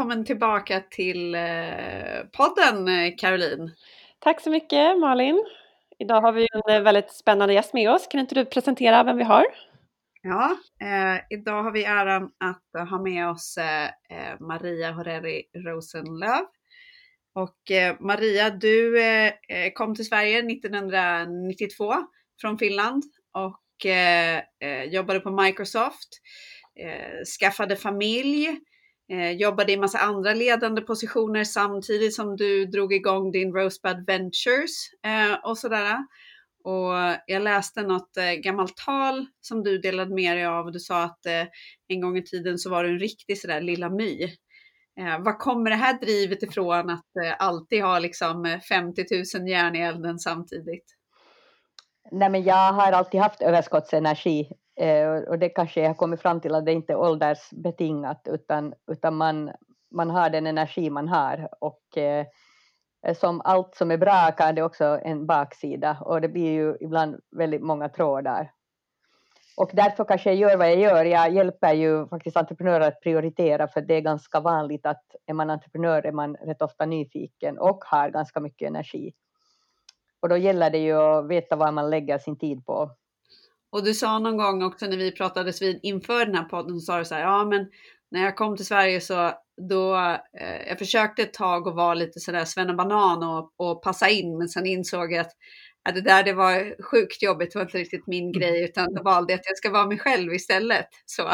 välkommen tillbaka till eh, podden Caroline. Tack så mycket Malin. Idag har vi en eh, väldigt spännande gäst med oss. Kan inte du presentera vem vi har? Ja, eh, idag har vi äran att ha med oss eh, Maria Horeri Rosenlöv. Och eh, Maria, du eh, kom till Sverige 1992 från Finland och jobbade på Microsoft, skaffade familj, Eh, jobbade i massa andra ledande positioner samtidigt som du drog igång din Rosebud Ventures eh, och sådär. Och jag läste något eh, gammalt tal som du delade med dig av. Du sa att eh, en gång i tiden så var du en riktig sådär lilla my. Eh, var kommer det här drivet ifrån att eh, alltid ha liksom eh, 50 000 järn i elden samtidigt? Nej, men jag har alltid haft överskottsenergi Eh, och det kanske jag har kommit fram till att det inte är åldersbetingat utan, utan man, man har den energi man har och eh, som allt som är bra kan det också en baksida och det blir ju ibland väldigt många trådar. Och därför kanske jag gör vad jag gör. Jag hjälper ju faktiskt entreprenörer att prioritera för det är ganska vanligt att är man entreprenör är man rätt ofta nyfiken och har ganska mycket energi. Och då gäller det ju att veta vad man lägger sin tid på. Och du sa någon gång också när vi pratades vid inför den här podden, så sa du så här, ja men när jag kom till Sverige så då, eh, jag försökte ett tag och vara lite sådär svennebanan och, och passa in, men sen insåg jag att ja, det där det var sjukt jobbigt, det var inte riktigt min mm. grej, utan då valde jag att jag ska vara mig själv istället. Så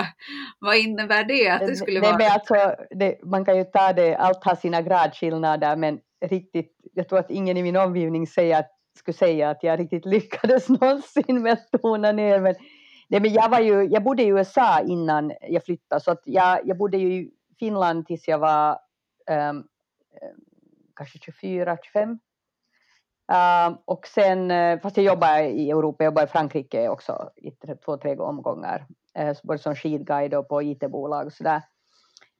vad innebär det att det skulle nej, vara? Men alltså, det, man kan ju ta det, allt har sina gradskillnader, men riktigt, jag tror att ingen i min omgivning säger att skulle säga att jag riktigt lyckades någonsin med att tona ner. Men, nej, men jag, var ju, jag bodde i USA innan jag flyttade, så att jag, jag bodde ju i Finland tills jag var um, kanske 24, 25. Uh, och sen, eh, fast jag jobbade i Europa, jag jobbade i Frankrike också i två, tre omgångar, uh, både som skidguide och på IT-bolag och sådär.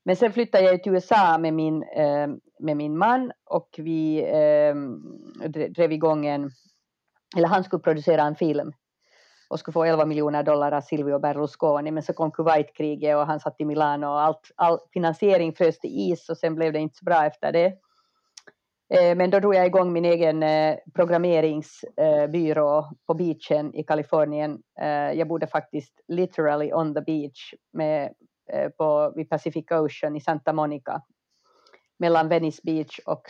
Men sen flyttade jag till USA med min, eh, med min man och vi eh, drev igång en, eller han skulle producera en film och skulle få 11 miljoner dollar av Silvio Berlusconi, men så kom Kuwaitkriget och han satt i Milano och allt, all finansiering frös till is och sen blev det inte så bra efter det. Eh, men då drog jag igång min egen eh, programmeringsbyrå eh, på beachen i Kalifornien. Eh, jag bodde faktiskt literally on the beach med Eh, på, vid Pacific Ocean i Santa Monica mellan Venice Beach och,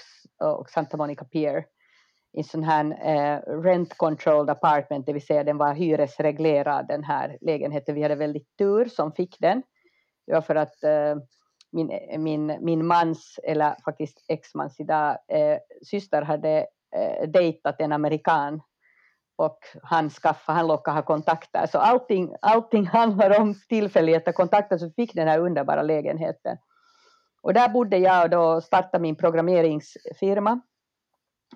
och Santa Monica Pier i en sån här eh, rent controlled apartment, det vill säga den var hyresreglerad den här lägenheten. Vi hade väldigt tur som fick den. Det var för att eh, min, min, min mans, eller faktiskt exmans idag, eh, syster hade eh, dejtat en amerikan och han skaffade, han lockade ha kontakter. Så allting, allting handlar om tillfälligheter, kontakter, så fick den här underbara lägenheten. Och där bodde jag och då startade min programmeringsfirma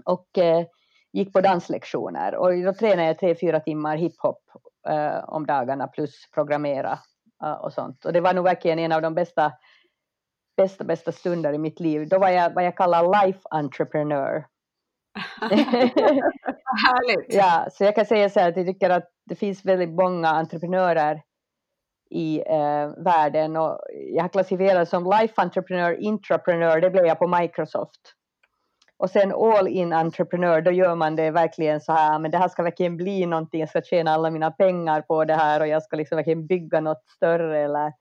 och eh, gick på danslektioner. Och då tränade jag tre, fyra timmar hiphop eh, om dagarna plus programmera eh, och sånt. Och det var nog verkligen en av de bästa, bästa, bästa stunder i mitt liv. Då var jag vad jag kallar life entrepreneur. Härligt! Ja, så jag kan säga så här att jag tycker att det finns väldigt många entreprenörer i eh, världen och jag har klassificerat som life entreprenör, intraprenör, det blev jag på Microsoft. Och sen all in entreprenör, då gör man det verkligen så här, men det här ska verkligen bli någonting, jag ska tjäna alla mina pengar på det här och jag ska liksom verkligen bygga något större eller,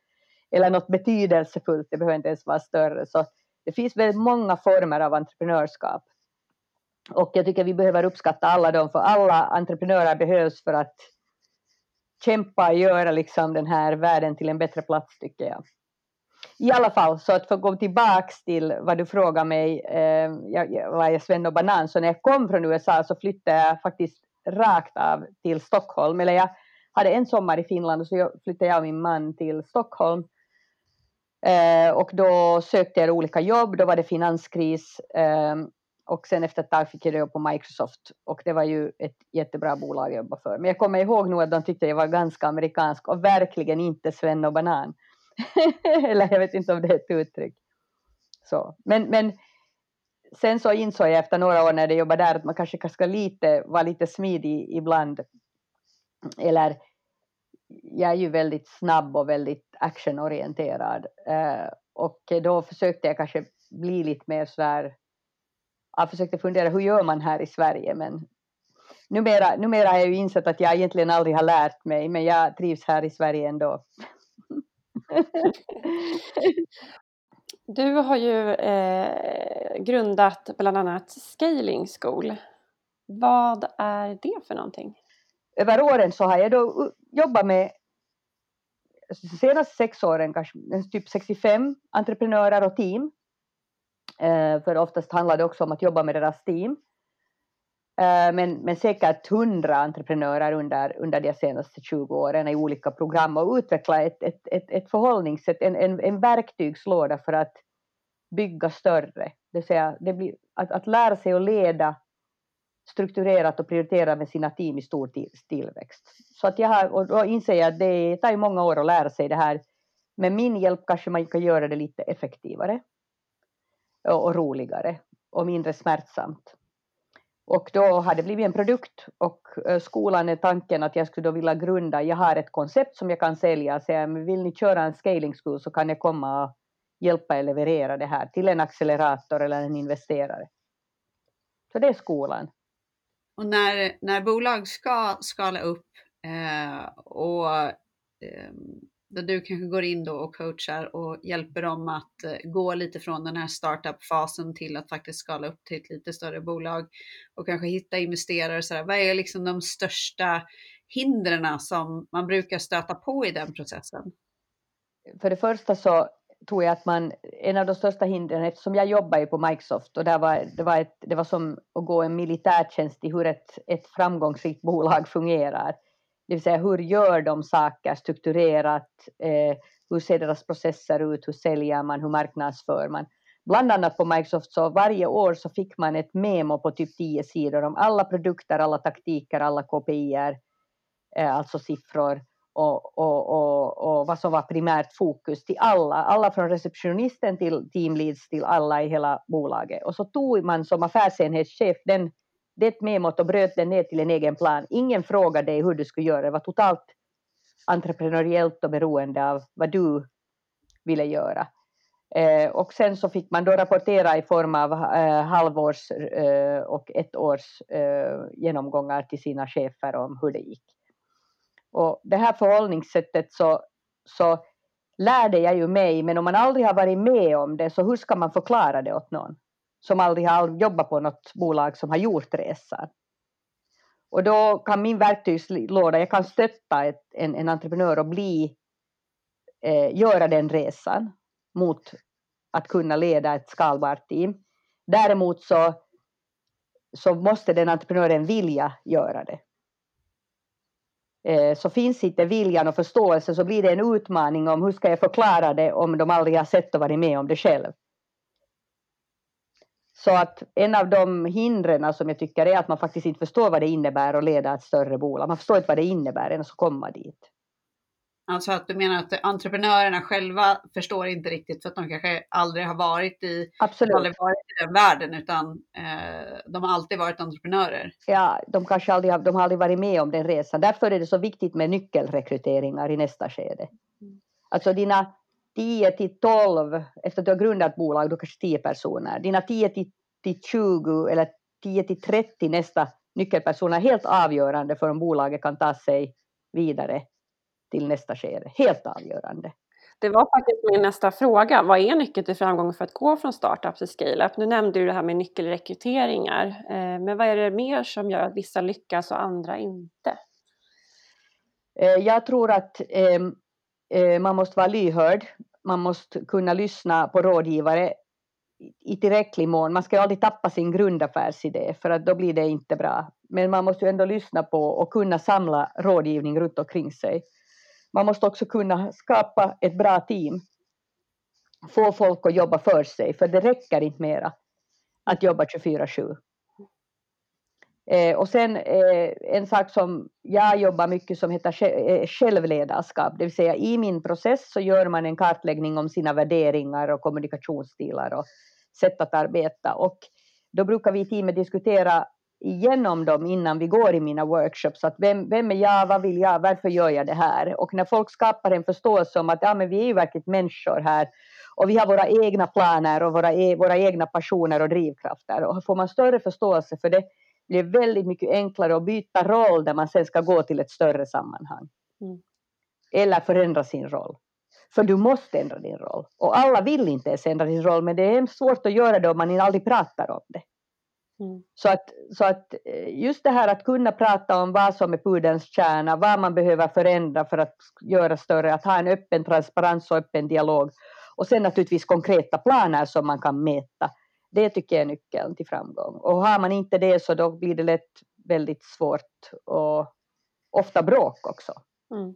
eller något betydelsefullt, det behöver inte ens vara större. Så det finns väldigt många former av entreprenörskap. Och jag tycker vi behöver uppskatta alla dem, för alla entreprenörer behövs för att kämpa och göra liksom den här världen till en bättre plats, tycker jag. I alla fall, så att få gå tillbaks till vad du frågar mig, eh, jag, var jag Sven och Banan, så när jag kom från USA så flyttade jag faktiskt rakt av till Stockholm, eller jag hade en sommar i Finland och så flyttade jag och min man till Stockholm. Eh, och då sökte jag olika jobb, då var det finanskris eh, och sen efter ett tag fick jag jobb på Microsoft och det var ju ett jättebra bolag att jobba för. Men jag kommer ihåg nog att de tyckte jag var ganska amerikansk och verkligen inte Sven och banan. Eller jag vet inte om det är ett uttryck. Så. Men, men sen så insåg jag efter några år när jag jobbade där att man kanske ska lite, vara lite smidig ibland. Eller jag är ju väldigt snabb och väldigt actionorienterad. Eh, och då försökte jag kanske bli lite mer sådär, jag försökte fundera hur gör man här i Sverige men numera, numera har jag ju insett att jag egentligen aldrig har lärt mig men jag trivs här i Sverige ändå. Du har ju eh, grundat bland annat Scaling School. Vad är det för någonting? Över åren så har jag då jobbat med de senaste sex åren kanske typ 65 entreprenörer och team. Eh, för oftast handlar det också om att jobba med deras team. Eh, men, men säkert 100 entreprenörer under, under de senaste 20 åren i olika program och utveckla ett, ett, ett, ett förhållningssätt, en, en, en verktygslåda för att bygga större. Det vill säga det blir, att, att lära sig att leda strukturerat och prioritera med sina team i stor tillväxt. Så att jag har, och då inser jag att det tar ju många år att lära sig det här. Med min hjälp kanske man kan göra det lite effektivare och, och roligare och mindre smärtsamt. Och då har det blivit en produkt och eh, skolan är tanken att jag skulle då vilja grunda, jag har ett koncept som jag kan sälja säga, vill ni köra en scaling school så kan jag komma och hjälpa er leverera det här till en accelerator eller en investerare. Så det är skolan. Och när, när bolag ska skala upp eh, och eh, där du kanske går in då och coachar och hjälper dem att eh, gå lite från den här startup-fasen till att faktiskt skala upp till ett lite större bolag och kanske hitta investerare. Så där. Vad är liksom de största hindren som man brukar stöta på i den processen? För det första så tror jag att man, en av de största hindren, eftersom jag jobbar ju på Microsoft och där var, det, var ett, det var som att gå en militärtjänst i hur ett, ett framgångsrikt bolag fungerar. Det vill säga hur gör de saker strukturerat, eh, hur ser deras processer ut, hur säljer man, hur marknadsför man. Bland annat på Microsoft så varje år så fick man ett memo på typ 10 sidor om alla produkter, alla taktiker, alla KPIer, eh, alltså siffror och, och, och, och, vad som var primärt fokus till alla, alla från receptionisten till teamleads till alla i hela bolaget. Och så tog man som affärsenhetschef den, det memot och bröt den ner till en egen plan. Ingen frågade dig hur du skulle göra, det var totalt entreprenöriellt och beroende av vad du ville göra. Eh, och sen så fick man då rapportera i form av eh, halvårs eh, och ett års eh, genomgångar till sina chefer om hur det gick. Och det här förhållningssättet så, så lärde jag ju mig, men om man aldrig har varit med om det så hur ska man förklara det åt någon som aldrig har jobbat på något bolag som har gjort resan? Och då kan min verktygslåda, jag kan stötta ett, en, en entreprenör att bli, eh, göra den resan mot att kunna leda ett skalbart team. Däremot så, så måste den entreprenören vilja göra det. Eh, så finns inte viljan och förståelsen så blir det en utmaning om hur ska jag förklara det om de aldrig har sett och varit med om det själv. Så att en av de hindren som jag tycker är att man faktiskt inte förstår vad det innebär att leda ett större bolag. Man förstår inte vad det innebär ens att komma dit. Alltså att du menar att entreprenörerna själva förstår inte riktigt för att de kanske aldrig har varit i, Absolut. aldrig varit i den världen utan eh, de har alltid varit entreprenörer. Ja, de kanske aldrig har, de har aldrig varit med om den resan. Därför är det så viktigt med nyckelrekryteringar i nästa skede. Mm. Alltså dina 10 till 12, efter att du har grundat bolag, då kanske 10 personer. Dina 10 till, till 20 eller 10 till 30 nästa nyckelpersoner är helt avgörande för om bolaget kan ta sig vidare till nästa skede. Helt avgörande. Det var faktiskt min nästa fråga. Vad är nyckeln till framgång för att gå från startup till scale-up? Nu nämnde du det här med nyckelrekryteringar. Eh, men vad är det mer som gör att vissa lyckas och andra inte? Eh, jag tror att eh, man måste vara lyhörd. Man måste kunna lyssna på rådgivare i tillräcklig mån. Man ska aldrig tappa sin grundaffärsidé för att då blir det inte bra. Men man måste ändå lyssna på och kunna samla rådgivning runt omkring sig man måste också kunna skapa ett bra team. Få folk att jobba för sig, för det räcker inte mera att jobba 24-7. Eh, och sen eh, en sak som jag jobbar mycket som heter eh, självledarskap, det vill säga i min process så gör man en kartläggning om sina värderingar och kommunikationsstilar och sätt att arbeta. Och då brukar vi i teamet diskutera igenom dem innan vi går i mina workshops. Att vem, vem är jag, vad vill jag, varför gör jag det här? Och när folk skapar en förståelse om att ja, men vi är ju verkligen människor här och vi har våra egna planer och våra, e-, våra egna passioner och drivkrafter. Och får man större förståelse för det blir väldigt mycket enklare att byta roll där man sen ska gå till ett större sammanhang. Mm. Eller förändra sin roll. För du måste ändra din roll. Och alla vill inte ens ändra sin roll, men det är hemskt svårt att göra det om man aldrig pratar om det. Mm. Så, att, så att eh, just det här att kunna prata om vad som är pudelns kärna, vad man behöver förändra för att göra större, att ha en öppen transparens och öppen dialog. Och sen naturligtvis konkreta planer som man kan mäta. Det tycker jag är nyckeln till framgång. Och har man inte det så då blir det lätt väldigt svårt och ofta bråk också. Mm.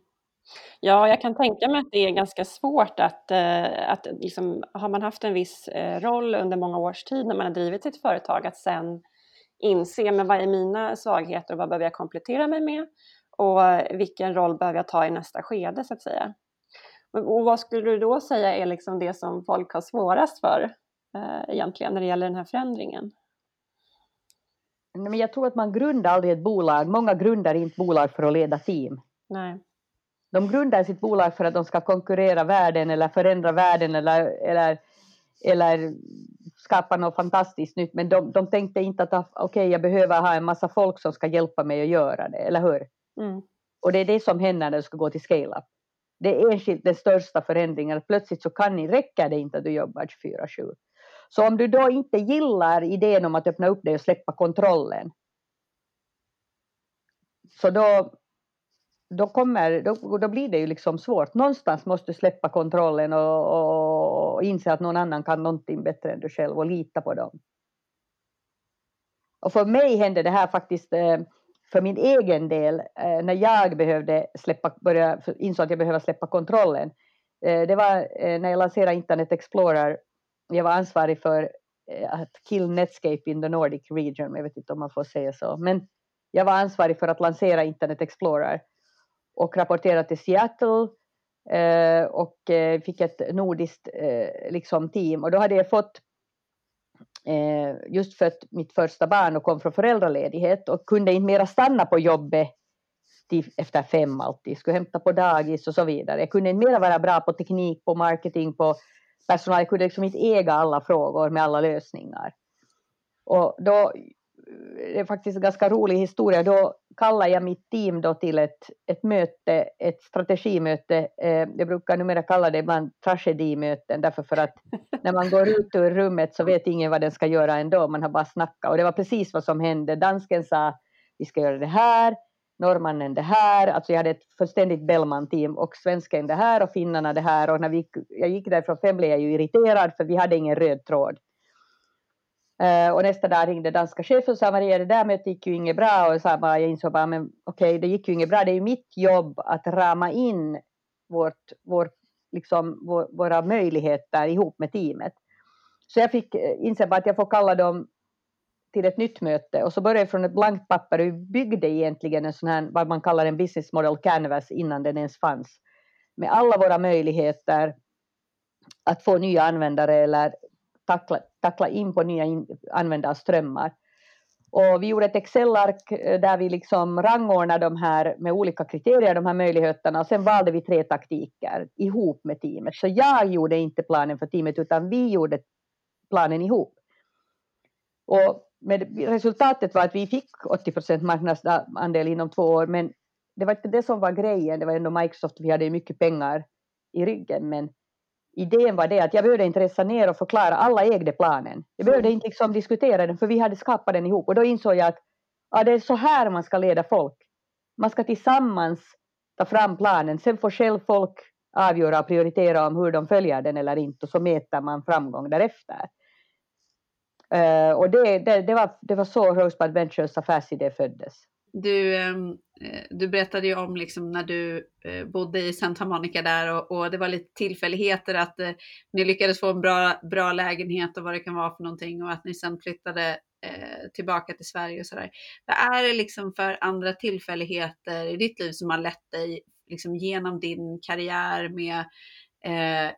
Ja, jag kan tänka mig att det är ganska svårt att, eh, att liksom, har man haft en viss eh, roll under många års tid när man har drivit sitt företag, att sen inse men vad är mina svagheter och vad behöver jag komplettera mig med och vilken roll behöver jag ta i nästa skede så att säga. Och vad skulle du då säga är liksom det som folk har svårast för eh, egentligen när det gäller den här förändringen? Men jag tror att man grundar aldrig ett bolag, många grundar inte bolag för att leda team. Nej de grundar sitt bolag för att de ska konkurrera världen eller förändra världen eller, eller, eller skapa något fantastiskt nytt. Men de, de tänkte inte att okej, okay, jag behöver ha en massa folk som ska hjälpa mig att göra det, eller hur? Mm. Och det är det som händer när du ska gå till scale-up. Det är enskilt den största förändringen. Plötsligt så kan ni, räcker det inte att du jobbar 24-7. Så om du då inte gillar idén om att öppna upp dig och släppa kontrollen, så då då, kommer, då, då blir det ju liksom svårt. Någonstans måste du släppa kontrollen och, och, och inse att någon annan kan någonting bättre än du själv och lita på dem. Och för mig hände det här faktiskt eh, för min egen del eh, när jag behövde släppa, börja, insåg att jag behövde släppa kontrollen. Eh, det var när jag lanserade Internet Explorer. Jag var ansvarig för eh, att kill Netscape in the Nordic region. Jag vet inte om man får säga så. Men jag var ansvarig för att lansera Internet Explorer och rapporterade till Seattle eh, och eh, fick ett nordiskt eh, liksom team. Och då hade jag fått eh, just fött mitt första barn och kom från föräldraledighet och kunde inte mera stanna på jobbet till, efter fem alltid, skulle hämta på dagis och så vidare. Jag kunde inte mera vara bra på teknik, på marketing, på personal. Jag kunde liksom inte äga alla frågor med alla lösningar. Och då det är faktiskt en ganska rolig historia. Då kallar jag mitt team då till ett, ett möte, ett strategimöte. Eh, jag brukar numera kalla det ibland tragedimöten därför för att när man går ut ur rummet så vet ingen vad den ska göra ändå. Man har bara snackat och det var precis vad som hände. Dansken sa vi ska göra det här, norrmannen det här, alltså jag hade ett fullständigt Bellman-team och svensken det här och finnarna det här och när vi, jag gick därifrån fem blev jag ju irriterad för vi hade ingen röd tråd. Uh, och nästa dag ringde danska chefen och sa Maria det där mötet gick ju inget bra och jag sa bara, jag insåg bara men okej okay, det gick ju inget bra det är ju mitt jobb att rama in vårt, vår, liksom, vår, våra möjligheter ihop med teamet. Så jag fick eh, inse bara att jag får kalla dem till ett nytt möte och så började jag från ett blankt papper och vi byggde egentligen en sån här vad man kallar en business model canvas innan den ens fanns med alla våra möjligheter att få nya användare eller tackla, tackla in på nya in, användarströmmar. Och vi gjorde ett Excel-ark eh, där vi liksom rangordnade de här med olika kriterier, de här möjligheterna, och sen valde vi tre taktiker ihop med teamet. Så jag gjorde inte planen för teamet, utan vi gjorde planen ihop. Och med resultatet var att vi fick 80 procent marknadsandel inom två år, men det var inte det som var grejen. Det var ändå Microsoft, vi hade mycket pengar i ryggen, men idén var det att jag behövde inte resa ner och förklara, alla ägde planen. Jag behövde inte liksom diskutera den för vi hade skapat den ihop och då insåg jag att ja, det är så här man ska leda folk. Man ska tillsammans ta fram planen, sen får själv folk avgöra och prioritera om hur de följer den eller inte och så mäter man framgång därefter. Uh, och det, det, det, var, det var så Rosebud Ventures affärsidé föddes. Du, ehm, eh, du berättade ju om liksom när du eh, bodde i Santa Monica där och, och det var lite tillfälligheter att ni lyckades få en bra, bra lägenhet och vad det kan vara för någonting och att ni sen flyttade tillbaka till Sverige och sådär. Vad är det liksom för andra tillfälligheter i ditt liv som har lett dig liksom genom din karriär med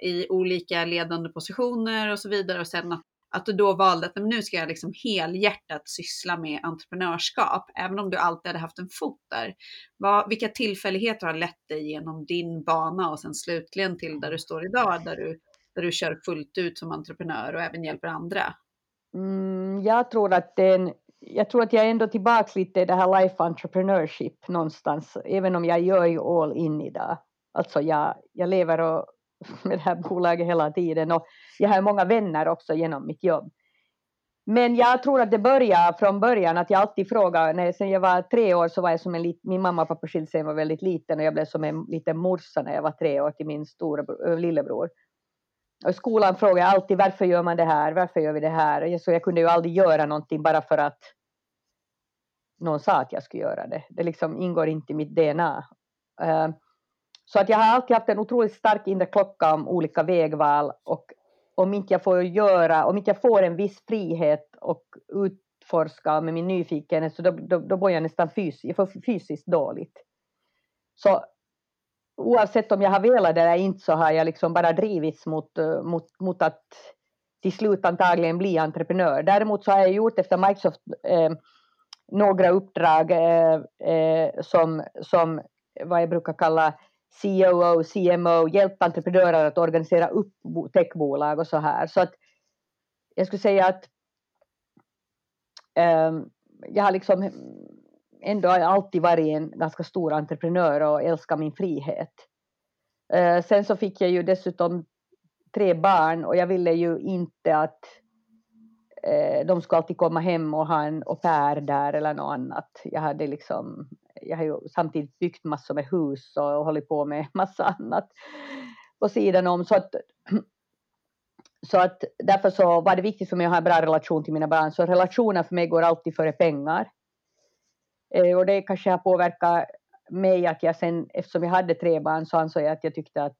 i olika ledande positioner och så vidare och sen att att du då valde att nu ska jag liksom helhjärtat syssla med entreprenörskap, även om du alltid hade haft en fot där. Vad, vilka tillfälligheter har lett dig genom din bana och sen slutligen till där du står idag, där du, där du kör fullt ut som entreprenör och även hjälper andra? Mm, jag tror att den jag tror att jag är ändå tillbaks lite i det här life entrepreneurship någonstans, även om jag gör ju all in idag. Alltså jag, jag lever och, med det här bolaget hela tiden och jag har många vänner också genom mitt jobb. Men jag tror att det började från början att jag alltid frågar, när, sen jag var tre år så var jag som en liten, min mamma och pappa skilde sig var väldigt liten och jag blev som en liten morsa när jag var tre år till min stora lillebror. Och i skolan frågade jag alltid varför gör man det här, varför gör vi det här? Så jag kunde ju aldrig göra någonting bara för att någon sa att jag skulle göra det. Det liksom ingår inte i mitt DNA. Ehm, så att jag har alltid haft en otroligt stark inre klocka om olika vägval och om inte jag får göra, om inte jag får en viss frihet och utforska med min nyfikenhet så då, då, då mår jag nästan fysiskt, jag får fysiskt dåligt. Så oavsett om jag har velat det eller inte så har jag liksom bara drivits mot, mot, mot att till slut antagligen bli entreprenör. Däremot så har jag gjort efter Microsoft eh, några uppdrag eh, eh, som, som vad jag brukar kalla COO, CMO, hjälpt entreprenörer att organisera upp techbolag och så här. Så att jag skulle säga att um, jag har liksom ändå alltid varit en ganska stor entreprenör och älskar min frihet. Uh, sen så fick jag ju dessutom tre barn och jag ville ju inte att uh, de skulle alltid komma hem och ha en au pair där eller något annat. Jag hade liksom jag har ju samtidigt byggt massor med hus och hållit på med massa annat på sidan om. Så att, så att därför så var det viktigt för mig att ha en bra relation till mina barn. Så relationer för mig går alltid före pengar. Eh, och det kanske har påverkat mig att jag sen, eftersom jag hade tre barn så ansåg jag att jag tyckte att,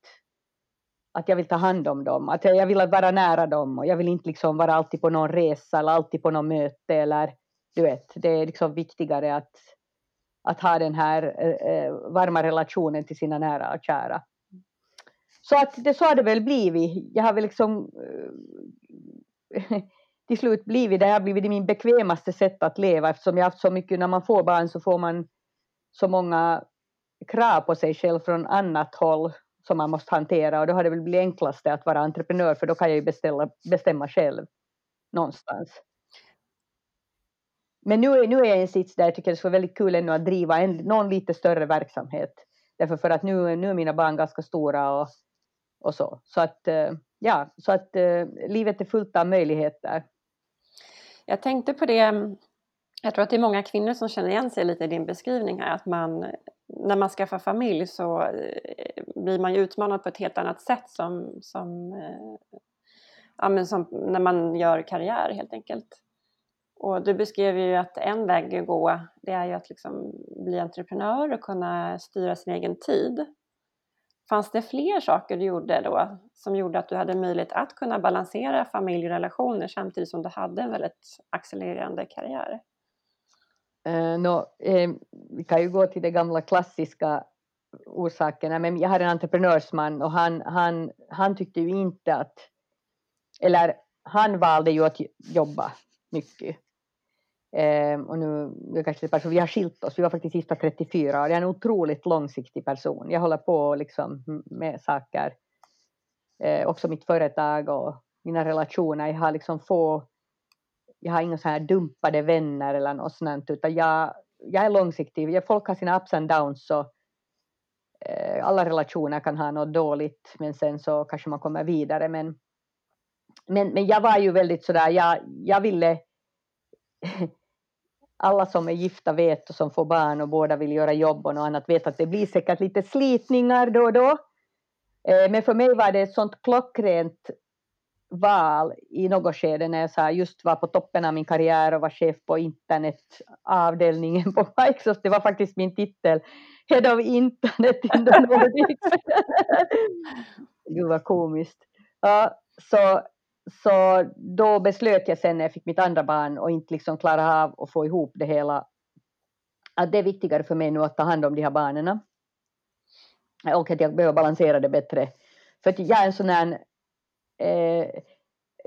att jag vill ta hand om dem. Att jag, jag vill vara nära dem och jag vill inte liksom vara alltid på någon resa eller alltid på någon möte eller du vet, det är liksom viktigare att att ha den här eh, eh, varma relationen till sina nära och kära. Så att det så har det väl blivit. Jag har väl liksom eh, till slut blivit, det har blivit min bekvämaste sätt att leva eftersom jag haft så mycket, när man får barn så får man så många krav på sig själv från annat håll som man måste hantera och då har det väl blivit enklaste att vara entreprenör för då kan jag ju beställa, bestämma själv någonstans. Men nu, är, nu är jag i en sits där jag tycker det skulle vara väldigt kul ännu att driva en, någon lite större verksamhet. Därför för att nu, nu är mina barn ganska stora och, och så. Så att, eh, ja, så att eh, livet är fullt av möjligheter. Jag tänkte på det, mm, jag tror att det är många kvinnor som känner igen sig lite i din beskrivning här, att man när man skaffar familj så eh, blir man ju utmanad på ett helt annat sätt som, som, ja, men som när man gör karriär helt enkelt. Och du beskrev ju att en väg att gå, det är ju att liksom bli entreprenör och kunna styra sin egen tid. Fanns det fler saker du gjorde då som gjorde att du hade möjlighet att kunna balansera familjerelationer samtidigt som du hade en väldigt accelererande karriär? Eh, uh, no, eh, vi kan ju gå till de gamla klassiska orsakerna, men jag har en entreprenörsman och han, han, han tyckte ju inte att, eller han valde ju att jobba mycket Eh, och nu, jag kanske person, vi har skilt oss, vi var faktiskt gifta 34 år. Jag är en otroligt långsiktig person. Jag håller på liksom med saker, eh, också mitt företag och mina relationer. Jag har liksom få, jag har inga så här dumpade vänner eller något sånt, utan jag, jag är långsiktig. Folk har sina ups and downs så eh, alla relationer kan ha något dåligt, men sen så kanske man kommer vidare. Men, men, men jag var ju väldigt sådär, jag, jag ville alla som är gifta vet och som får barn och båda vill göra jobb och något annat vet att det blir säkert lite slitningar då och då. Eh, men för mig var det ett sånt klockrent val i något skede när jag just var på toppen av min karriär och var chef på internetavdelningen på Microsoft. Det var faktiskt min titel, Head of Internet in the Nordics. Gud vad komiskt. Ja, så så då beslöt jag sen när jag fick mitt andra barn och inte liksom klara av att få ihop det hela att det är viktigare för mig nu att ta hand om de här barnen och att jag behöver balansera det bättre. För att jag är en sån här eh,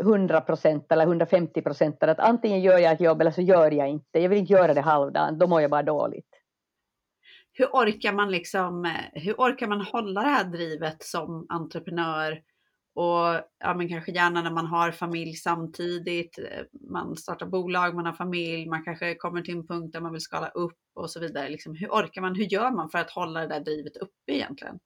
100 procent eller 150 procent. Att antingen gör jag ett jobb eller så gör jag inte. Jag vill inte göra det halvdant, då mår jag bara dåligt. Hur orkar man liksom, eh, hur orkar man hålla det här drivet som entreprenör? Och ja, men kanske gärna när man har familj samtidigt. Eh, man startar bolag, man har familj, man kanske kommer till en punkt där man vill skala upp och så vidare. Liksom, hur orkar man? Hur gör man för att hålla det där drivet uppe egentligen?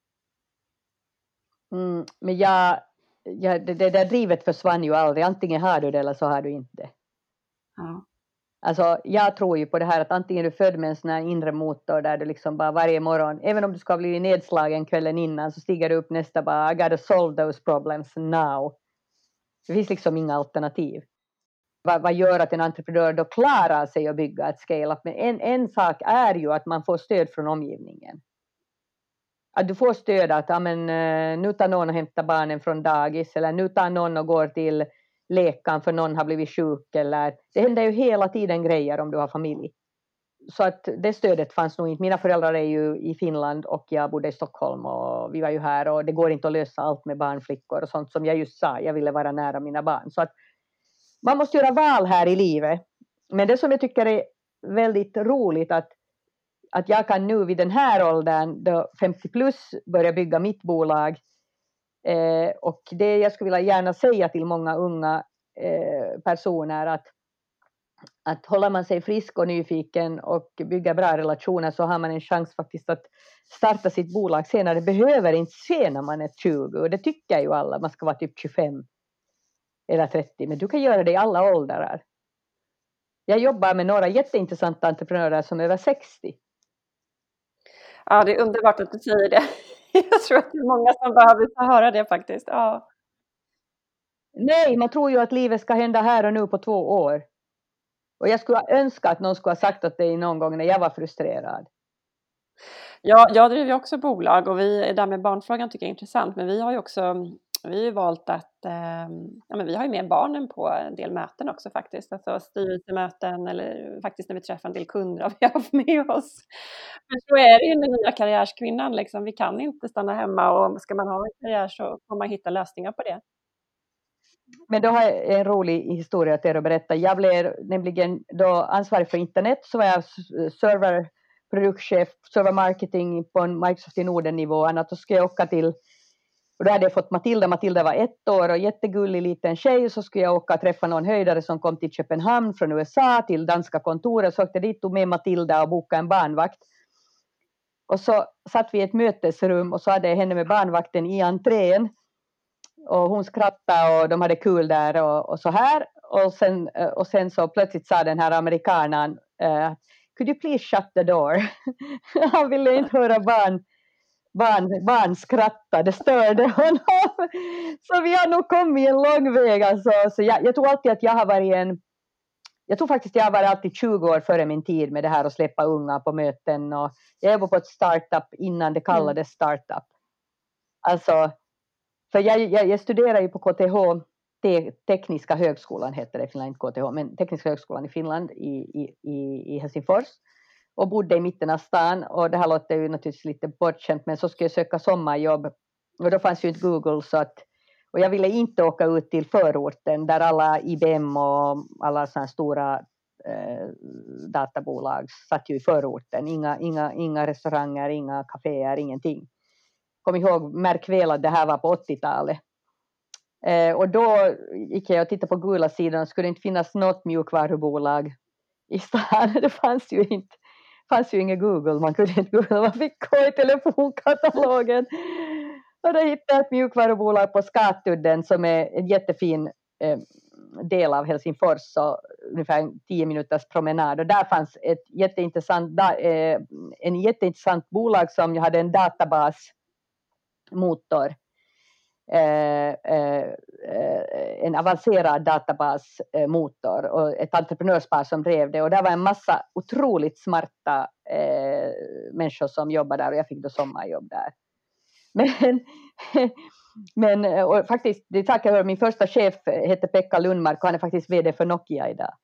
Mm, men jag, jag, det, det där drivet försvann ju aldrig. Antingen har du det eller så har du inte. Ja. Alltså, jag tror ju på det här att antingen är du född med en sån här inre motor där du liksom bara varje morgon, även om du ska bli nedslagen kvällen innan, så stiger du upp nästa bara I gotta solve those problems now. Det finns liksom inga alternativ. Vad, vad gör att en entreprenör då klarar sig att bygga ett scale-up? Men en, en sak är ju att man får stöd från omgivningen. Att du får stöd att ja, men, eh, nu tar någon och hämtar barnen från dagis eller nu tar någon och går till läkaren för någon har blivit sjuk eller det händer ju hela tiden grejer om du har familj. Så att det stödet fanns nog inte. Mina föräldrar är ju i Finland och jag bodde i Stockholm och vi var ju här och det går inte att lösa allt med barnflickor och sånt som jag just sa, jag ville vara nära mina barn. Så att man måste göra val här i livet. Men det som jag tycker är väldigt roligt att, att jag kan nu vid den här åldern, då 50 plus, börja bygga mitt bolag Eh, och det jag skulle vilja gärna säga till många unga eh, personer att, att håller man sig frisk och nyfiken och bygger bra relationer så har man en chans faktiskt att starta sitt bolag senare. Det behöver inte se när man är 20 och det tycker ju alla, man ska vara typ 25 eller 30, men du kan göra det i alla åldrar. Jag jobbar med några jätteintressanta entreprenörer som är över 60. Ja, det är underbart att du säger det. Jag tror att det är många som behöver höra det faktiskt. Ja. Nej, man tror ju att livet ska hända här och nu på två år. Och jag skulle önska att någon skulle ha sagt åt dig någon gång när jag var frustrerad. Ja, jag driver ju också bolag och vi, där med barnfrågan tycker jag är intressant, men vi har ju också vi har ju valt att, eh, ja men vi har ju med barnen på en del möten också faktiskt, alltså styrelsemöten eller faktiskt när vi träffar en del kunder har vi haft med oss. Men så är det ju med nya karriärskvinnan, liksom. vi kan inte stanna hemma och ska man ha en karriär så får man hitta lösningar på det. Men då har jag en rolig historia till er att berätta. Jag blev nämligen då ansvarig för internet, så var jag server produktchef, server marketing på en Microsoft i Norden-nivå. Annat då skulle jag åka till och då hade jag fått Matilda, Matilda var ett år och jättegullig liten tjej, så skulle jag åka och träffa någon höjdare som kom till Köpenhamn från USA till danska kontoret, så åkte jag dit, tog med Matilda och bokade en barnvakt. Och så satt vi i ett mötesrum och så hade jag henne med barnvakten i entrén. Och hon skrattade och de hade kul där och, och så här. Och sen, eh, och sen så plötsligt sa den här amerikanen uh, eh, Could you please shut the door? Han ville inte höra barn barn, barn skrattade, det störde honom. Så vi har nog kommit en lång väg. Alltså. Så jag, jag tror alltid att jag har varit en jag tror faktiskt jag har varit alltid 20 år före min tid med det här att släppa unga på möten. Och jag jobbade på ett startup innan det kallades mm. startup. Alltså, för jag, jag, jag studerar ju på KTH, te, Tekniska högskolan heter det i Finland, inte KTH, men Tekniska högskolan i Finland i, i, i Helsingfors och bodde i mitten av stan och det här låter ju naturligtvis lite bortskämt men så skulle jag söka sommarjobb och då fanns ju inte Google så att och jag ville inte åka ut till förorten där alla IBM och alla sådana stora eh, databolag satt ju i förorten. Inga, inga, inga restauranger, inga kaféer, ingenting. Kom ihåg, märk väl att det här var på 80-talet. Eh, och då gick jag och tittade på gula sidan, skulle det inte finnas något mjukvarubolag i stan. Det fanns ju inte fanns ju ingen Google, man kunde inte googla, man fick gå i telefonkatalogen. Och då hittade jag ett mjukvarubolag på Skatudden som är en jättefin eh, del av Helsingfors, så ungefär tio minuters promenad. Och där fanns ett jätteintressant, eh, en jätteintressant bolag som hade en databasmotor en avancerad databasmotor och ett entreprenörspar som drev det och där var en massa otroligt smarta eh, människor som jobbade där och jag fick då sommarjobb där. Men, men och faktiskt, det tackar jag min första chef hette Pekka Lundmark och han är faktiskt VD för Nokia idag.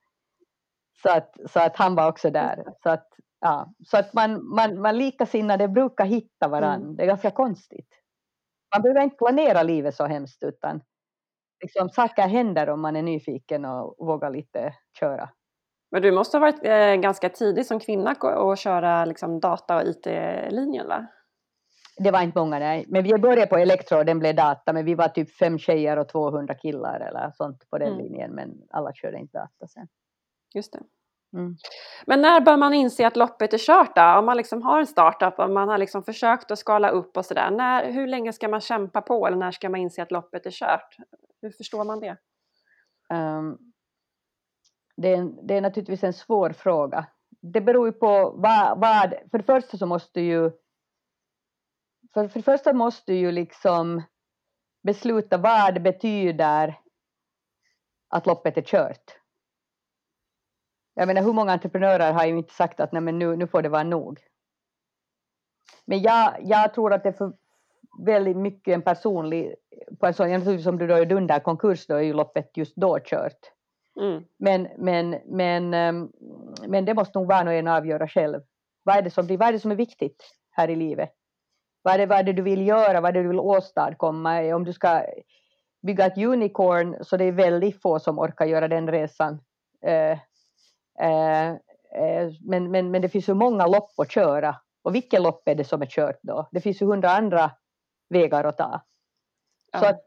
Så att, så att han var också där. Så att, ja, så att man, man, man likasinnade brukar hitta varandra. Mm. Det är ganska konstigt man behöver inte planera livet så hemskt utan liksom, saker händer om man är nyfiken och vågar lite köra. Men du måste ha varit eh, ganska tidig som kvinna att köra liksom, data och IT-linjen va? Det var inte många, nej. Men vi började på elektro och den blev data, men vi var typ fem tjejer och 200 killar eller sånt på den mm. linjen, men alla körde inte data sen. Just det. Mm. Men när bör man inse att loppet är kört då? Om man liksom har en startup och man har liksom försökt att skala upp och sådär. Hur länge ska man kämpa på eller när ska man inse att loppet är kört? Hur förstår man det? Um, det, är, det är naturligtvis en svår fråga. Det beror ju på vad, vad för det första så måste ju för, för det första måste ju liksom besluta vad det betyder att loppet är kört. Jag menar hur många entreprenörer har ju inte sagt att nej men nu, nu får det vara nog. Men jag, jag tror att det är för väldigt mycket en personlig, på en sån, naturligtvis om du då är dunder konkurs då är ju loppet just då kört. Mm. Men, men, men, ehm, men det måste nog var och en avgöra själv. Vad är, det som, vad är det som är viktigt här i livet? Vad är, det, vad är det du vill göra? Vad är det du vill åstadkomma? Om du ska bygga ett unicorn så det är väldigt få som orkar göra den resan. Eh, men, men, men det finns ju många lopp att köra. Och vilket lopp är det som är kört då? Det finns ju hundra andra vägar att ta. Ja. Så att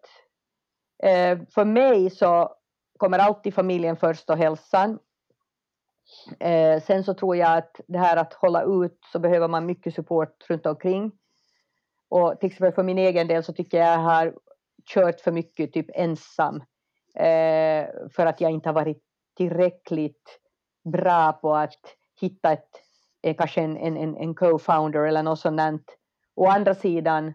eh, för mig så kommer alltid familjen först och hälsan. Eh, sen så tror jag att det här att hålla ut så behöver man mycket support runt omkring. Och till exempel för min egen del så tycker jag jag har kört för mycket typ ensam. Eh, för att jag inte har varit tillräckligt bra på att hitta ett, eh, kanske en, en, en co-founder eller något sånt. Å andra sidan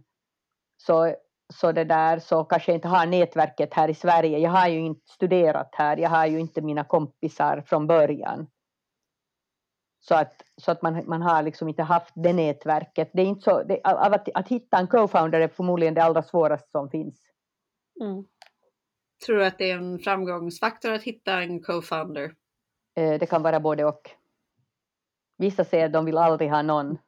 så, så det där så kanske jag inte har nätverket här i Sverige. Jag har ju inte studerat här, jag har ju inte mina kompisar från början. Så att, så att man, man har liksom inte haft det nätverket. Det är inte så, det, att, att hitta en co-founder är förmodligen det allra svåraste som finns. Mm. Tror du att det är en framgångsfaktor att hitta en co-founder? Eh, det kan vara både och. Vissa säger att de vill aldrig ha någon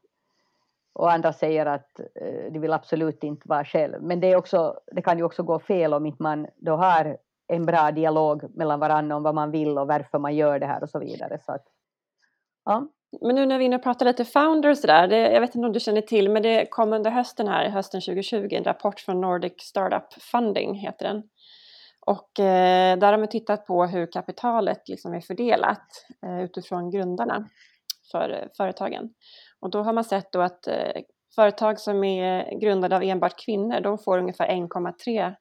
och andra säger att eh, de vill absolut inte vara själv. Men det, är också, det kan ju också gå fel om inte man då har en bra dialog mellan varandra om vad man vill och varför man gör det här och så vidare. Så att, ja. Men nu när vi är inne och pratar lite founders där, det, jag vet inte om du känner till, men det kom under hösten här, hösten 2020, en rapport från Nordic Startup Funding heter den. Och eh, där har man tittat på hur kapitalet liksom är fördelat eh, utifrån grundarna för eh, företagen. Och då har man sett då att eh, företag som är grundade av enbart kvinnor, de får ungefär 1,3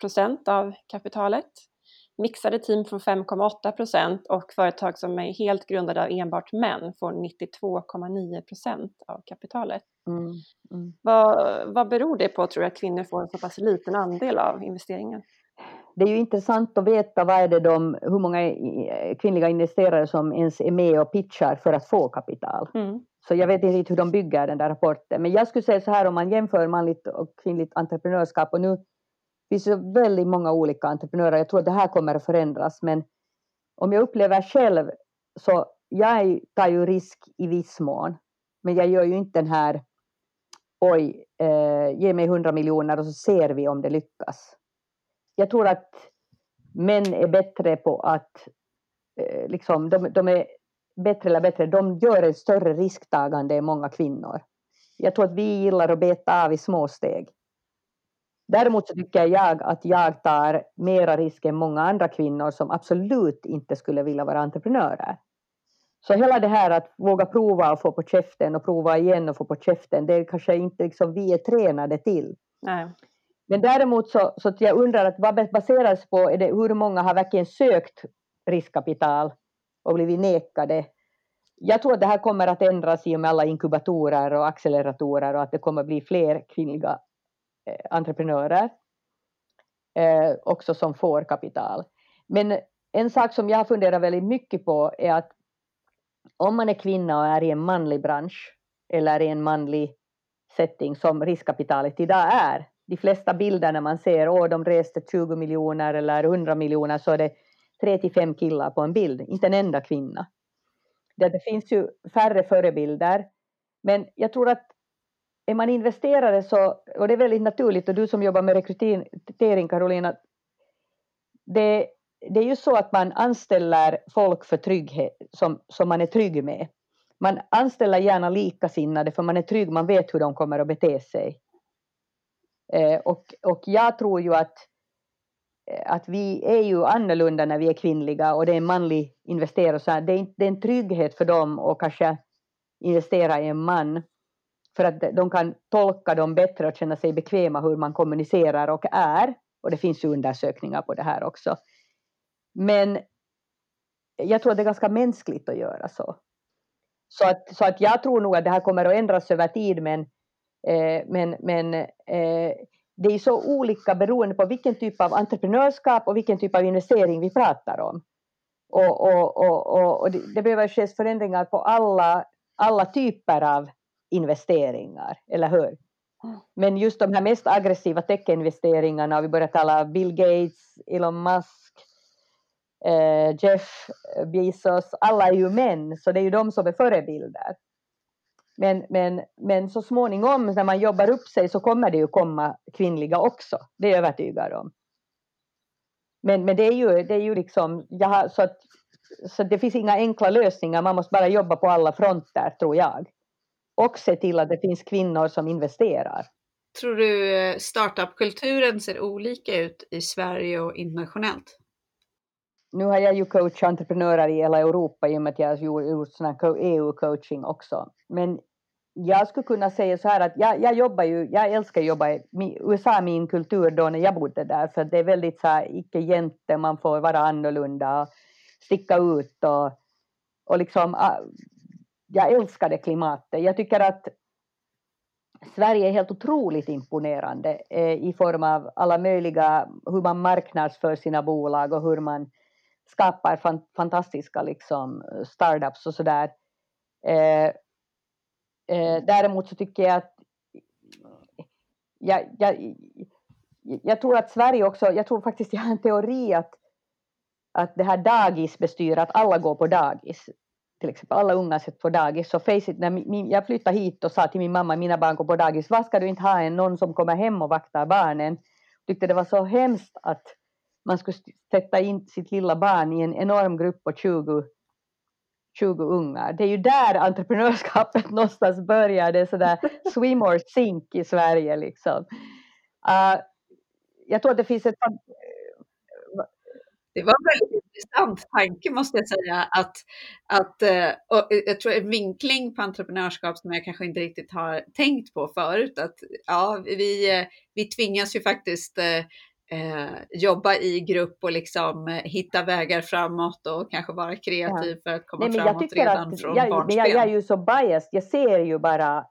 procent av kapitalet. Mixade team får 5,8 procent och företag som är helt grundade av enbart män får 92,9 procent av kapitalet. Mm, mm. Vad, vad beror det på tror du att kvinnor får en så pass liten andel av investeringen? Det är ju intressant att veta vad är det de, hur många kvinnliga investerare som ens är med och pitchar för att få kapital. Mm. Så jag vet inte hur de bygger den där rapporten. Men jag skulle säga så här om man jämför manligt och kvinnligt entreprenörskap och nu finns det väldigt många olika entreprenörer. Jag tror att det här kommer att förändras men om jag upplever själv så jag tar ju risk i viss mån. Men jag gör ju inte den här oj, eh, ge mig hundra miljoner och så ser vi om det lyckas jag tror att män är bättre på att eh, liksom, de, de, är bättre eller bättre, de gör ett större risktagande än många kvinnor. Jag tror att vi gillar att beta av i små steg. Däremot så tycker jag att jag tar mera risk än många andra kvinnor som absolut inte skulle vilja vara entreprenörer. Så hela det här att våga prova och få på käften och prova igen och få på käften, det är kanske inte liksom vi är tränade till. Nej. Men däremot så, så jag undrar att vad baseras på är det hur många har verkligen sökt riskkapital och blivit nekade. Jag tror att det här kommer att ändras i och med alla inkubatorer och acceleratorer och att det kommer att bli fler kvinnliga eh, entreprenörer eh, också som får kapital. Men en sak som jag har funderat väldigt mycket på är att om man är kvinna och är i en manlig bransch eller i en manlig setting som riskkapitalet idag är de flesta bilder när man ser att de reste 20 miljoner eller 100 miljoner så är det tre till fem killar på en bild, inte en enda kvinna. Det, det finns ju färre förebilder. Men jag tror att är man investerare så, och det är väldigt naturligt, och du som jobbar med rekrytering Karolina, det, det är ju så att man anställer folk för trygghet, som, som man är trygg med. Man anställer gärna likasinnade för man är trygg, man vet hur de kommer att bete sig. Eh, och, och jag tror ju att, eh, att vi är ju annorlunda när vi är kvinnliga och det är en manlig investerare. Så det, är, det är en trygghet för dem att kanske investera i en man. För att de kan tolka dem bättre och känna sig bekväma hur man kommunicerar och är. Och det finns ju undersökningar på det här också. Men jag tror att det är ganska mänskligt att göra så. Så att, så att jag tror nog att det här kommer att ändras över tid men, men, men eh, det är så olika beroende på vilken typ av entreprenörskap och vilken typ av investering vi pratar om. Och, och, och, och, det, det behöver ske förändringar på alla, alla typer av investeringar, eller hur? Men just de här mest aggressiva techinvesteringarna, vi börjar tala Bill Gates, Elon Musk, eh, Jeff Bezos, alla är ju män, så det är ju de som är förebilder. Men, men, men så småningom när man jobbar upp sig så kommer det ju komma kvinnliga också, det är jag övertygad om. Men, men det är ju, det är ju liksom, jag har, så, att, så det finns inga enkla lösningar, man måste bara jobba på alla fronter tror jag. Och se till att det finns kvinnor som investerar. Tror du eh, startupkulturen ser olika ut i Sverige och internationellt? Nu har jag ju coachat entreprenörer i hela Europa i och med att jag har gjort sån EU-coaching också. Men jag skulle kunna säga så här att jag, jag jobbar ju, jag älskar att jobba i USA, min kultur då när jag bodde där, för det är väldigt så här icke-jänte, man får vara annorlunda och sticka ut och, och liksom, ah, jag älskar det klimatet. Jag tycker att Sverige är helt otroligt imponerande eh, i form av alla möjliga, hur man marknadsför sina bolag och hur man skapar fan, fantastiska liksom, startups och sådär. Eh, eh, däremot så tycker jag att jag, jag, jag tror att Sverige också, jag tror faktiskt jag har en teori att, att det här dagisbestyr, att alla går på dagis, till exempel alla unga sätts på dagis, så face it, när min, jag flyttade hit och sa till min mamma, mina barn går på dagis, vad ska du inte ha en någon som kommer hem och vaktar barnen? Tyckte det var så hemskt att man skulle sätta in sitt lilla barn i en enorm grupp på 20, 20 ungar. Det är ju där entreprenörskapet någonstans börjar, det är sådär swim or sink i Sverige liksom. Uh, jag tror att det finns ett eh, det var en väldigt intressant tanke måste jag säga. Att, att, eh, och eh, jag tror en vinkling på entreprenörskap som jag kanske inte riktigt har tänkt på förut. Att, ja, vi, vi tvingas ju faktiskt eh, jobba i grupp och liksom eh, hitta vägar framåt och kanske vara kreativ ja. för att komma Nej, framåt redan att, från jag, barnsben. Jag, jag är ju så biased, jag ser ju bara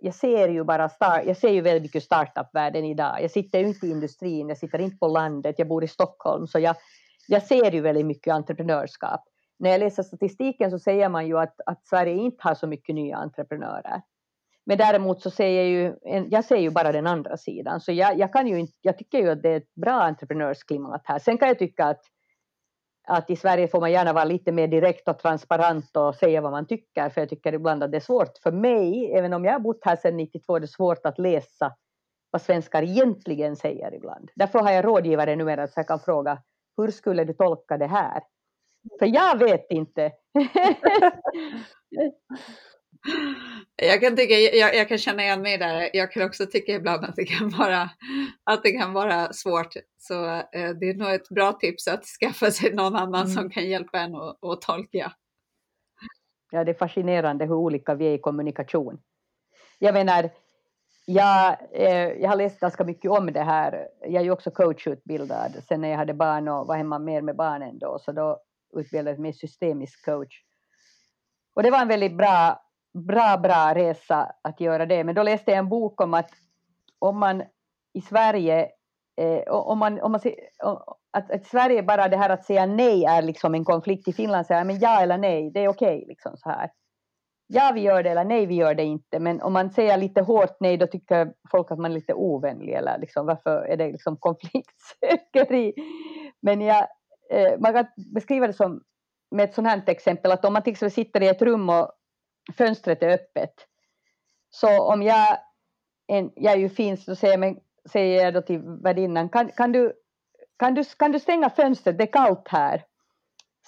jag ser ju bara start, jag ser ju väldigt mycket startup-världen idag. Jag sitter ju inte i industrin, jag sitter inte på landet, jag bor i Stockholm, så jag, jag ser ju väldigt mycket entreprenörskap. När jag läser statistiken så säger man ju att, att Sverige inte har så mycket nya entreprenörer. Men däremot så ser jag ju, jag ser ju bara den andra sidan. Så jag, jag, kan ju inte, jag tycker ju att det är ett bra entreprenörsklimat här. Sen kan jag tycka att, att i Sverige får man gärna vara lite mer direkt och transparent och säga vad man tycker. För jag tycker ibland att det är svårt för mig, även om jag har bott här sedan 92, det är svårt att läsa vad svenskar egentligen säger ibland. Därför har jag rådgivare numera så jag kan fråga hur skulle du tolka det här? För jag vet inte. Jag kan, tycka, jag, jag, kan känna igen mig där. Jag kan också tycka ibland att det kan vara, att det kan vara svårt. Så eh, det är nog ett bra tips att skaffa sig någon annan mm. som kan hjälpa en att, att tolka. Ja, det är fascinerande hur olika vi är i kommunikation. Jag menar, jag, eh, jag har läst ganska mycket om det här. Jag är ju också coachutbildad. Sen när jag hade barn och var hemma mer med barnen då, så då utbildade jag mig systemisk coach. Och det var en väldigt bra bra, bra resa att göra det. Men då läste jag en bok om att om man i Sverige, eh, om man, om man att, att Sverige bara det här att säga nej är liksom en konflikt. I Finland säger men ja eller nej, det är okej okay, liksom så här. Ja, vi gör det eller nej, vi gör det inte. Men om man säger lite hårt nej, då tycker folk att man är lite ovänlig eller liksom varför är det liksom konfliktsökeri? Men jag, eh, man kan beskriva det som med ett sånt här exempel att om man till exempel sitter i ett rum och fönstret är öppet. Så om jag, en, jag är ju finsk, så säger, men, säger jag då till värdinnan, kan, kan, du, kan du, kan du stänga fönstret, det är kallt här,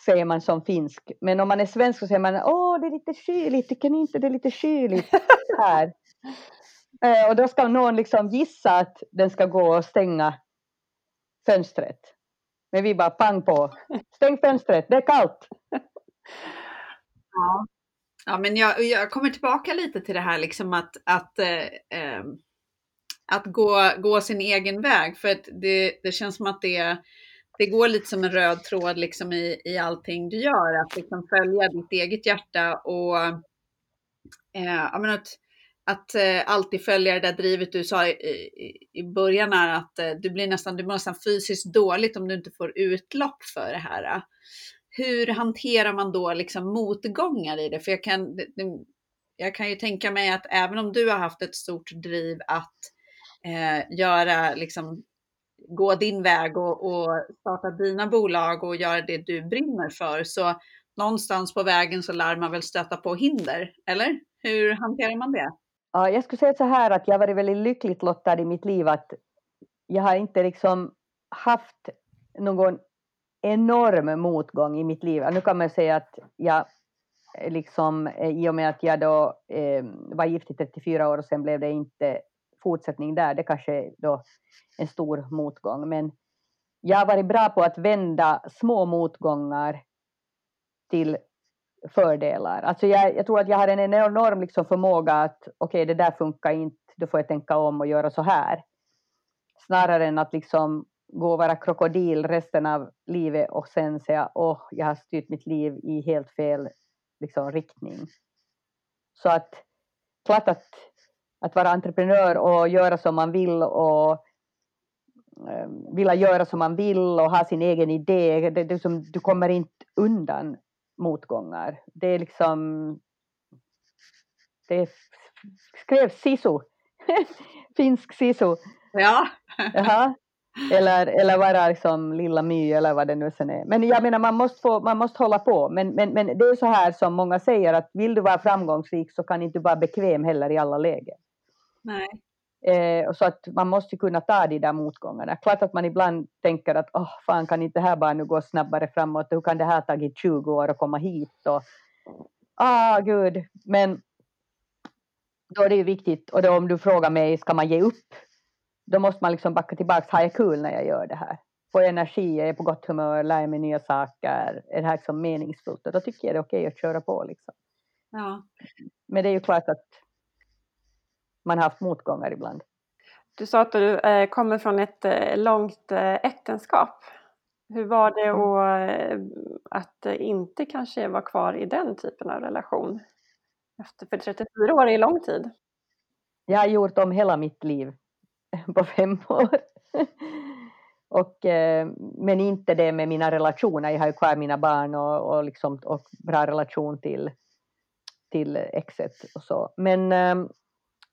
säger man som finsk. Men om man är svensk så säger man, åh det är lite kyligt, tycker ni inte det är lite kyligt här? Eh, och då ska någon liksom gissa att den ska gå och stänga fönstret. Men vi bara pang på, stäng fönstret, det är kallt. Ja, ja men jag, jag kommer tillbaka lite till det här liksom att, att eh, eh, att gå, gå sin egen väg. För att det, det känns som att det, det går lite som en röd tråd liksom i, i allting du gör. Att liksom följa ditt eget hjärta och eh, menar, att, att eh, alltid följa det där drivet du sa i, i, i början är att eh, du blir nästan, du blir nästan fysiskt dåligt om du inte får utlopp för det här. Hur hanterar man då liksom motgångar i det? För jag kan, jag kan ju tänka mig att även om du har haft ett stort driv att eh, göra, liksom, gå din väg och, och starta dina bolag och göra det du brinner för. Så någonstans på vägen så lär man väl stöta på hinder, eller? Hur hanterar man det? Ja, jag skulle säga så här att jag har varit väldigt lyckligt lottad i mitt liv att jag har inte liksom haft någon enorm motgång i mitt liv. Nu kan man säga att jag liksom eh, i och med att jag då eh, var gift i 34 år och sen blev det inte fortsättning där, det kanske är då en stor motgång. Men jag har varit bra på att vända små motgångar till fördelar. Alltså jag, jag tror att jag har en enorm liksom förmåga att okej, okay, det där funkar inte, då får jag tänka om och göra så här. Snarare än att liksom gå och vara krokodil resten av livet och sen säga åh, oh, jag har styrt mitt liv i helt fel liksom, riktning. Så att klart att att vara entreprenör och göra som man vill och eh, vilja göra som man vill och ha sin egen idé. Det, det som, du kommer inte undan motgångar. Det är liksom... Det skrev Sisu. Finsk Sisu. Ja. Jaha. Eller, eller vara liksom Lilla My eller vad det nu sen är. Men jag menar man måste, få, man måste hålla på. Men, men, men det är så här som många säger att vill du vara framgångsrik så kan inte du vara bekväm heller i alla lägen. Nej. Eh, så att man måste kunna ta de där motgångarna. Klart att man ibland tänker att oh, fan kan inte det här bara nu gå snabbare framåt, hur kan det här tagit 20 år att komma hit och ah gud, men då är det ju viktigt och då om du frågar mig, ska man ge upp? Då måste man liksom backa tillbaka, har jag kul när jag gör det här? Får jag energi, är jag på gott humör, lär mig nya saker, är det här liksom meningsfullt? Och då tycker jag det är okej att köra på liksom. Ja. Men det är ju klart att man har haft motgångar ibland. Du sa att du eh, kommer från ett eh, långt eh, äktenskap. Hur var det mm. att, att inte kanske vara kvar i den typen av relation? Efter, för 34 år är lång tid. Jag har gjort om hela mitt liv på fem år. och, eh, men inte det med mina relationer. Jag har ju kvar mina barn och, och, liksom, och bra relation till, till exet och så. Men eh,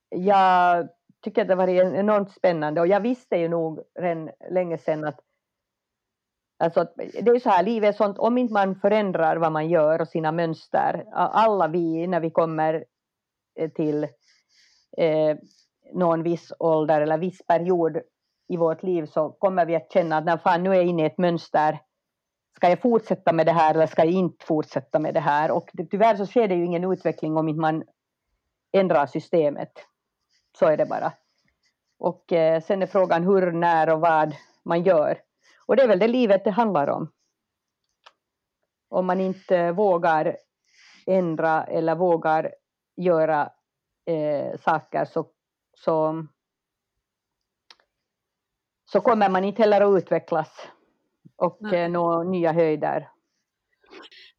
jag tycker att det var enormt spännande och jag visste ju nog redan länge sedan att Alltså, det är så här, livet är sånt, om inte man förändrar vad man gör och sina mönster, alla vi när vi kommer eh, till eh, någon viss ålder eller viss period i vårt liv så kommer vi att känna att när fan, nu är jag inne i ett mönster, ska jag fortsätta med det här eller ska jag inte fortsätta med det här? Och tyvärr så sker det ju ingen utveckling om inte man ändrar systemet. Så är det bara. Och eh, sen är frågan hur, när och vad man gör. Och det är väl det livet det handlar om. Om man inte vågar ändra eller vågar göra eh, saker så, så, så kommer man inte heller att utvecklas och eh, nå nya höjder.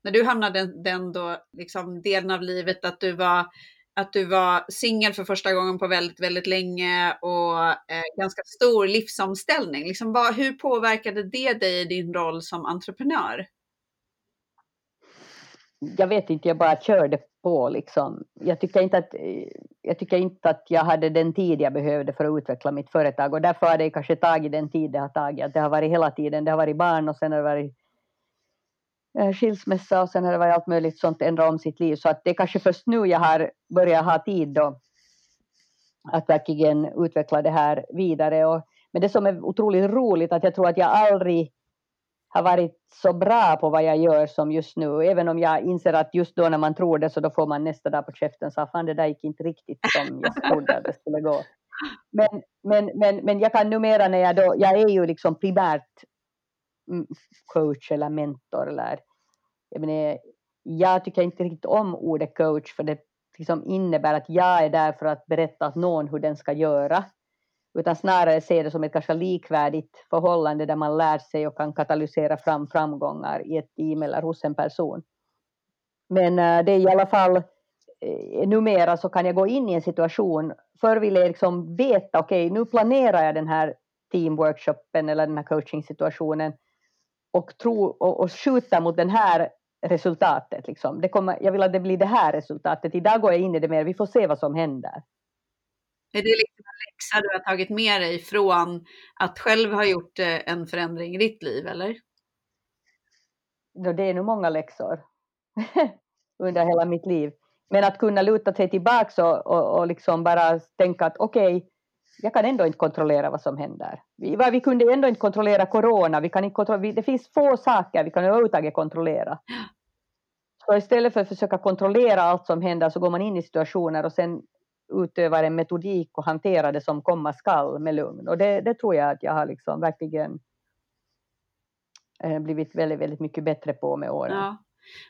När du hamnade den då, liksom, delen av livet att du var att du var singel för första gången på väldigt, väldigt länge och eh, ganska stor livsomställning. Liksom, vad, hur påverkade det dig i din roll som entreprenör? Jag vet inte, jag bara körde på liksom. Jag tycker inte att jag, tycker inte att jag hade den tid jag behövde för att utveckla mitt företag och därför har det kanske tagit den tid det har tagit. det har varit hela tiden, det har varit barn och sen har det varit eh, skilsmässa och sen har det varit allt möjligt sånt ändra om sitt liv. Så att det är kanske först nu jag har börjat ha tid då att verkligen utveckla det här vidare. Och, Men det som är otroligt roligt att jag tror att jag aldrig har varit så bra på vad jag gör som just nu, även om jag inser att just då när man tror det så då får man nästa dag på käften så fan det där gick inte riktigt som jag trodde att det skulle gå. Men, men, men, men jag kan numera när jag då, jag är ju liksom primärt mm, coach eller mentor eller jag, menar, jag tycker inte riktigt om ordet coach för det liksom innebär att jag är där för att berätta åt någon hur den ska göra utan snarare se det som ett ganska likvärdigt förhållande där man lär sig och kan katalysera fram framgångar i ett team eller hos en person. Men eh, det är i alla fall eh, numera så kan jag gå in i en situation, förr ville jag liksom veta, okej okay, nu planerar jag den här teamworkshopen eller den här coachingsituationen och, tro, och, och skjuta mot den här resultatet. Liksom. Det kommer, jag vill att det blir det här resultatet. Idag går jag in i det mer, vi får se vad som händer. Är det liksom en läxa du har tagit med dig från att själv ha gjort eh, en förändring i ditt liv, eller? Det är nog många läxor under hela mitt liv. Men att kunna luta sig tillbaka och, och, och liksom bara tänka att okej, okay, jag kan ändå inte kontrollera vad som händer. Vi, vi kunde ändå inte kontrollera corona, vi kan inte kontrollera, det finns få saker vi kan överhuvudtaget kontrollera. Så istället för att försöka kontrollera allt som händer så går man in i situationer och sen utövar en metodik och hanterar det som komma skall med lugn. Och det, det tror jag att jag har liksom verkligen eh, blivit väldigt, väldigt mycket bättre på med åren. Ja.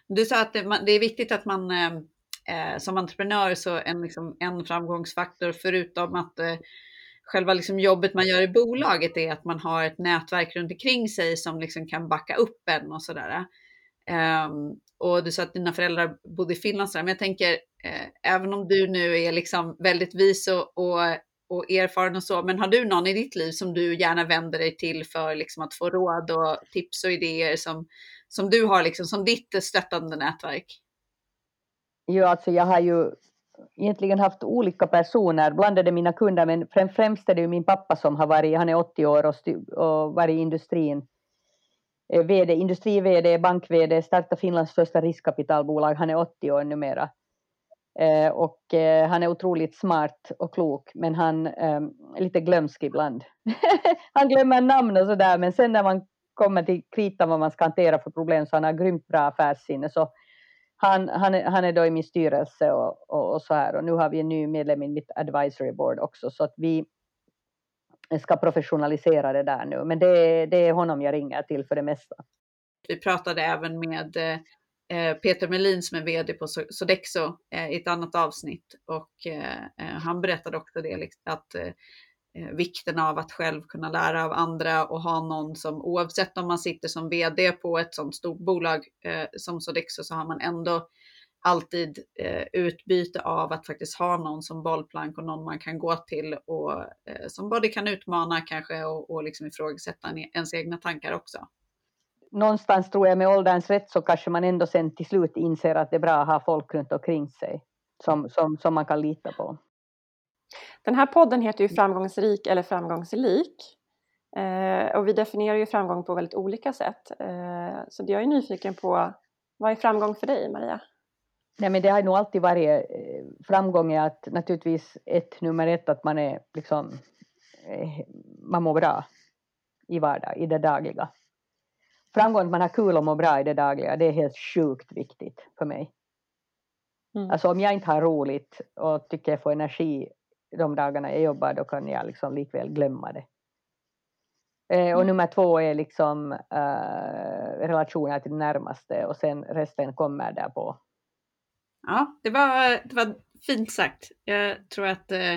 Du sa att det, det är viktigt att man eh, eh som entreprenör så en, liksom, en framgångsfaktor förutom att eh, själva liksom jobbet man gör i bolaget är att man har ett nätverk runt omkring sig som liksom kan backa upp en och sådär. Um, och du sa att dina föräldrar bodde i Finland, men jag tänker, eh, även om du nu är liksom väldigt vis och, och, och, erfaren och så, men har du någon i ditt liv som du gärna vänder dig till för liksom att få råd och tips och idéer som, som du har liksom, som ditt stöttande nätverk? Jo, alltså jag har ju egentligen haft olika personer, bland mina kunder, men främst är det ju min pappa som har varit, han är 80 år och, och varit i industrin Eh, VD, industri-VD, bank-VD, startade Finlands första riskkapitalbolag. Han är 80 år numera. Eh, och eh, han är otroligt smart och klok, men han ehm, är lite glömsk ibland. han glömmer namn och sådär, men sen när man kommer till kritan vad man ska hantera för problem så han har grymt bra affärssinne. Så han, han, är, han är då i min styrelse och, och, och, så här och nu har vi en ny medlem i mitt advisory board också så att vi ska professionalisera det där nu. Men det, det är honom jag ringer till för det mesta. Vi pratade även med eh, Eh, Peter Melin som är VD på Sodexo eh, i ett annat avsnitt och eh, han berättade också det liksom, att vikten av att själv kunna lära av andra och ha någon som oavsett om man sitter som VD på ett sådant stort bolag som Sodexo så har man ändå alltid utbyte av att faktiskt ha någon som bollplank och någon man kan gå till och som både kan utmana kanske och, och liksom ifrågasätta e-, ens egna tankar också. Någonstans tror jag med ålderns rätt så kanske man ändå sen till slut inser att det är bra att ha folk runt omkring sig som, som, som man kan lita på. Den här podden heter ju Framgångsrik eller framgångsrik. Eh, och vi definierar ju framgång på väldigt olika sätt. Eh, så jag är nyfiken på, vad är framgång för dig Maria? Nej, men det har nog alltid varit eh, framgång i att naturligtvis ett nummer ett att man är liksom eh, man mår bra i vardag, i det dagliga. Framgång att man har kul och mår bra i det dagliga, det är helt sjukt viktigt för mig. Mm. Alltså om jag inte har roligt och tycker jag får energi de dagarna jag jobbar, då kan jag liksom likväl glömma det. Eh, och mm. nummer två är liksom eh, relationer till närmaste och sen resten kommer där på Ja, det var, det var fint sagt. Jag tror att eh,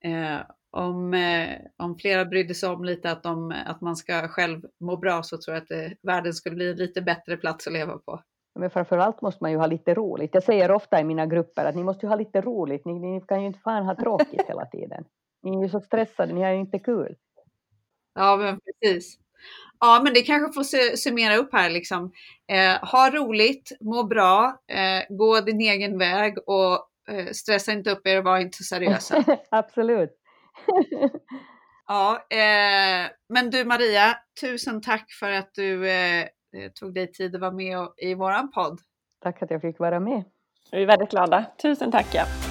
eh, om, eh, om flera brydde sig om lite att, de, att man ska själv må bra så tror jag att eh, världen skulle bli en lite bättre plats att leva på. Men framförallt måste man ju ha lite roligt. Jag säger ofta i mina grupper att ni måste ju ha lite roligt. Ni, ni kan ju inte fan ha tråkigt hela tiden. Ni är ju så stressade, ni har ju inte kul. Ja, men precis. Ja, men det kanske får summera upp här liksom. Eh, ha roligt, må bra, eh, gå din egen väg och eh, stressa inte upp er och var inte så seriösa. Absolut. ja, eh, men du Maria, tusen tack för att du eh, eh, tog dig tid att vara med i våran podd. Tack att jag fick vara med. Vi är väldigt glada. Tusen tack. Ja.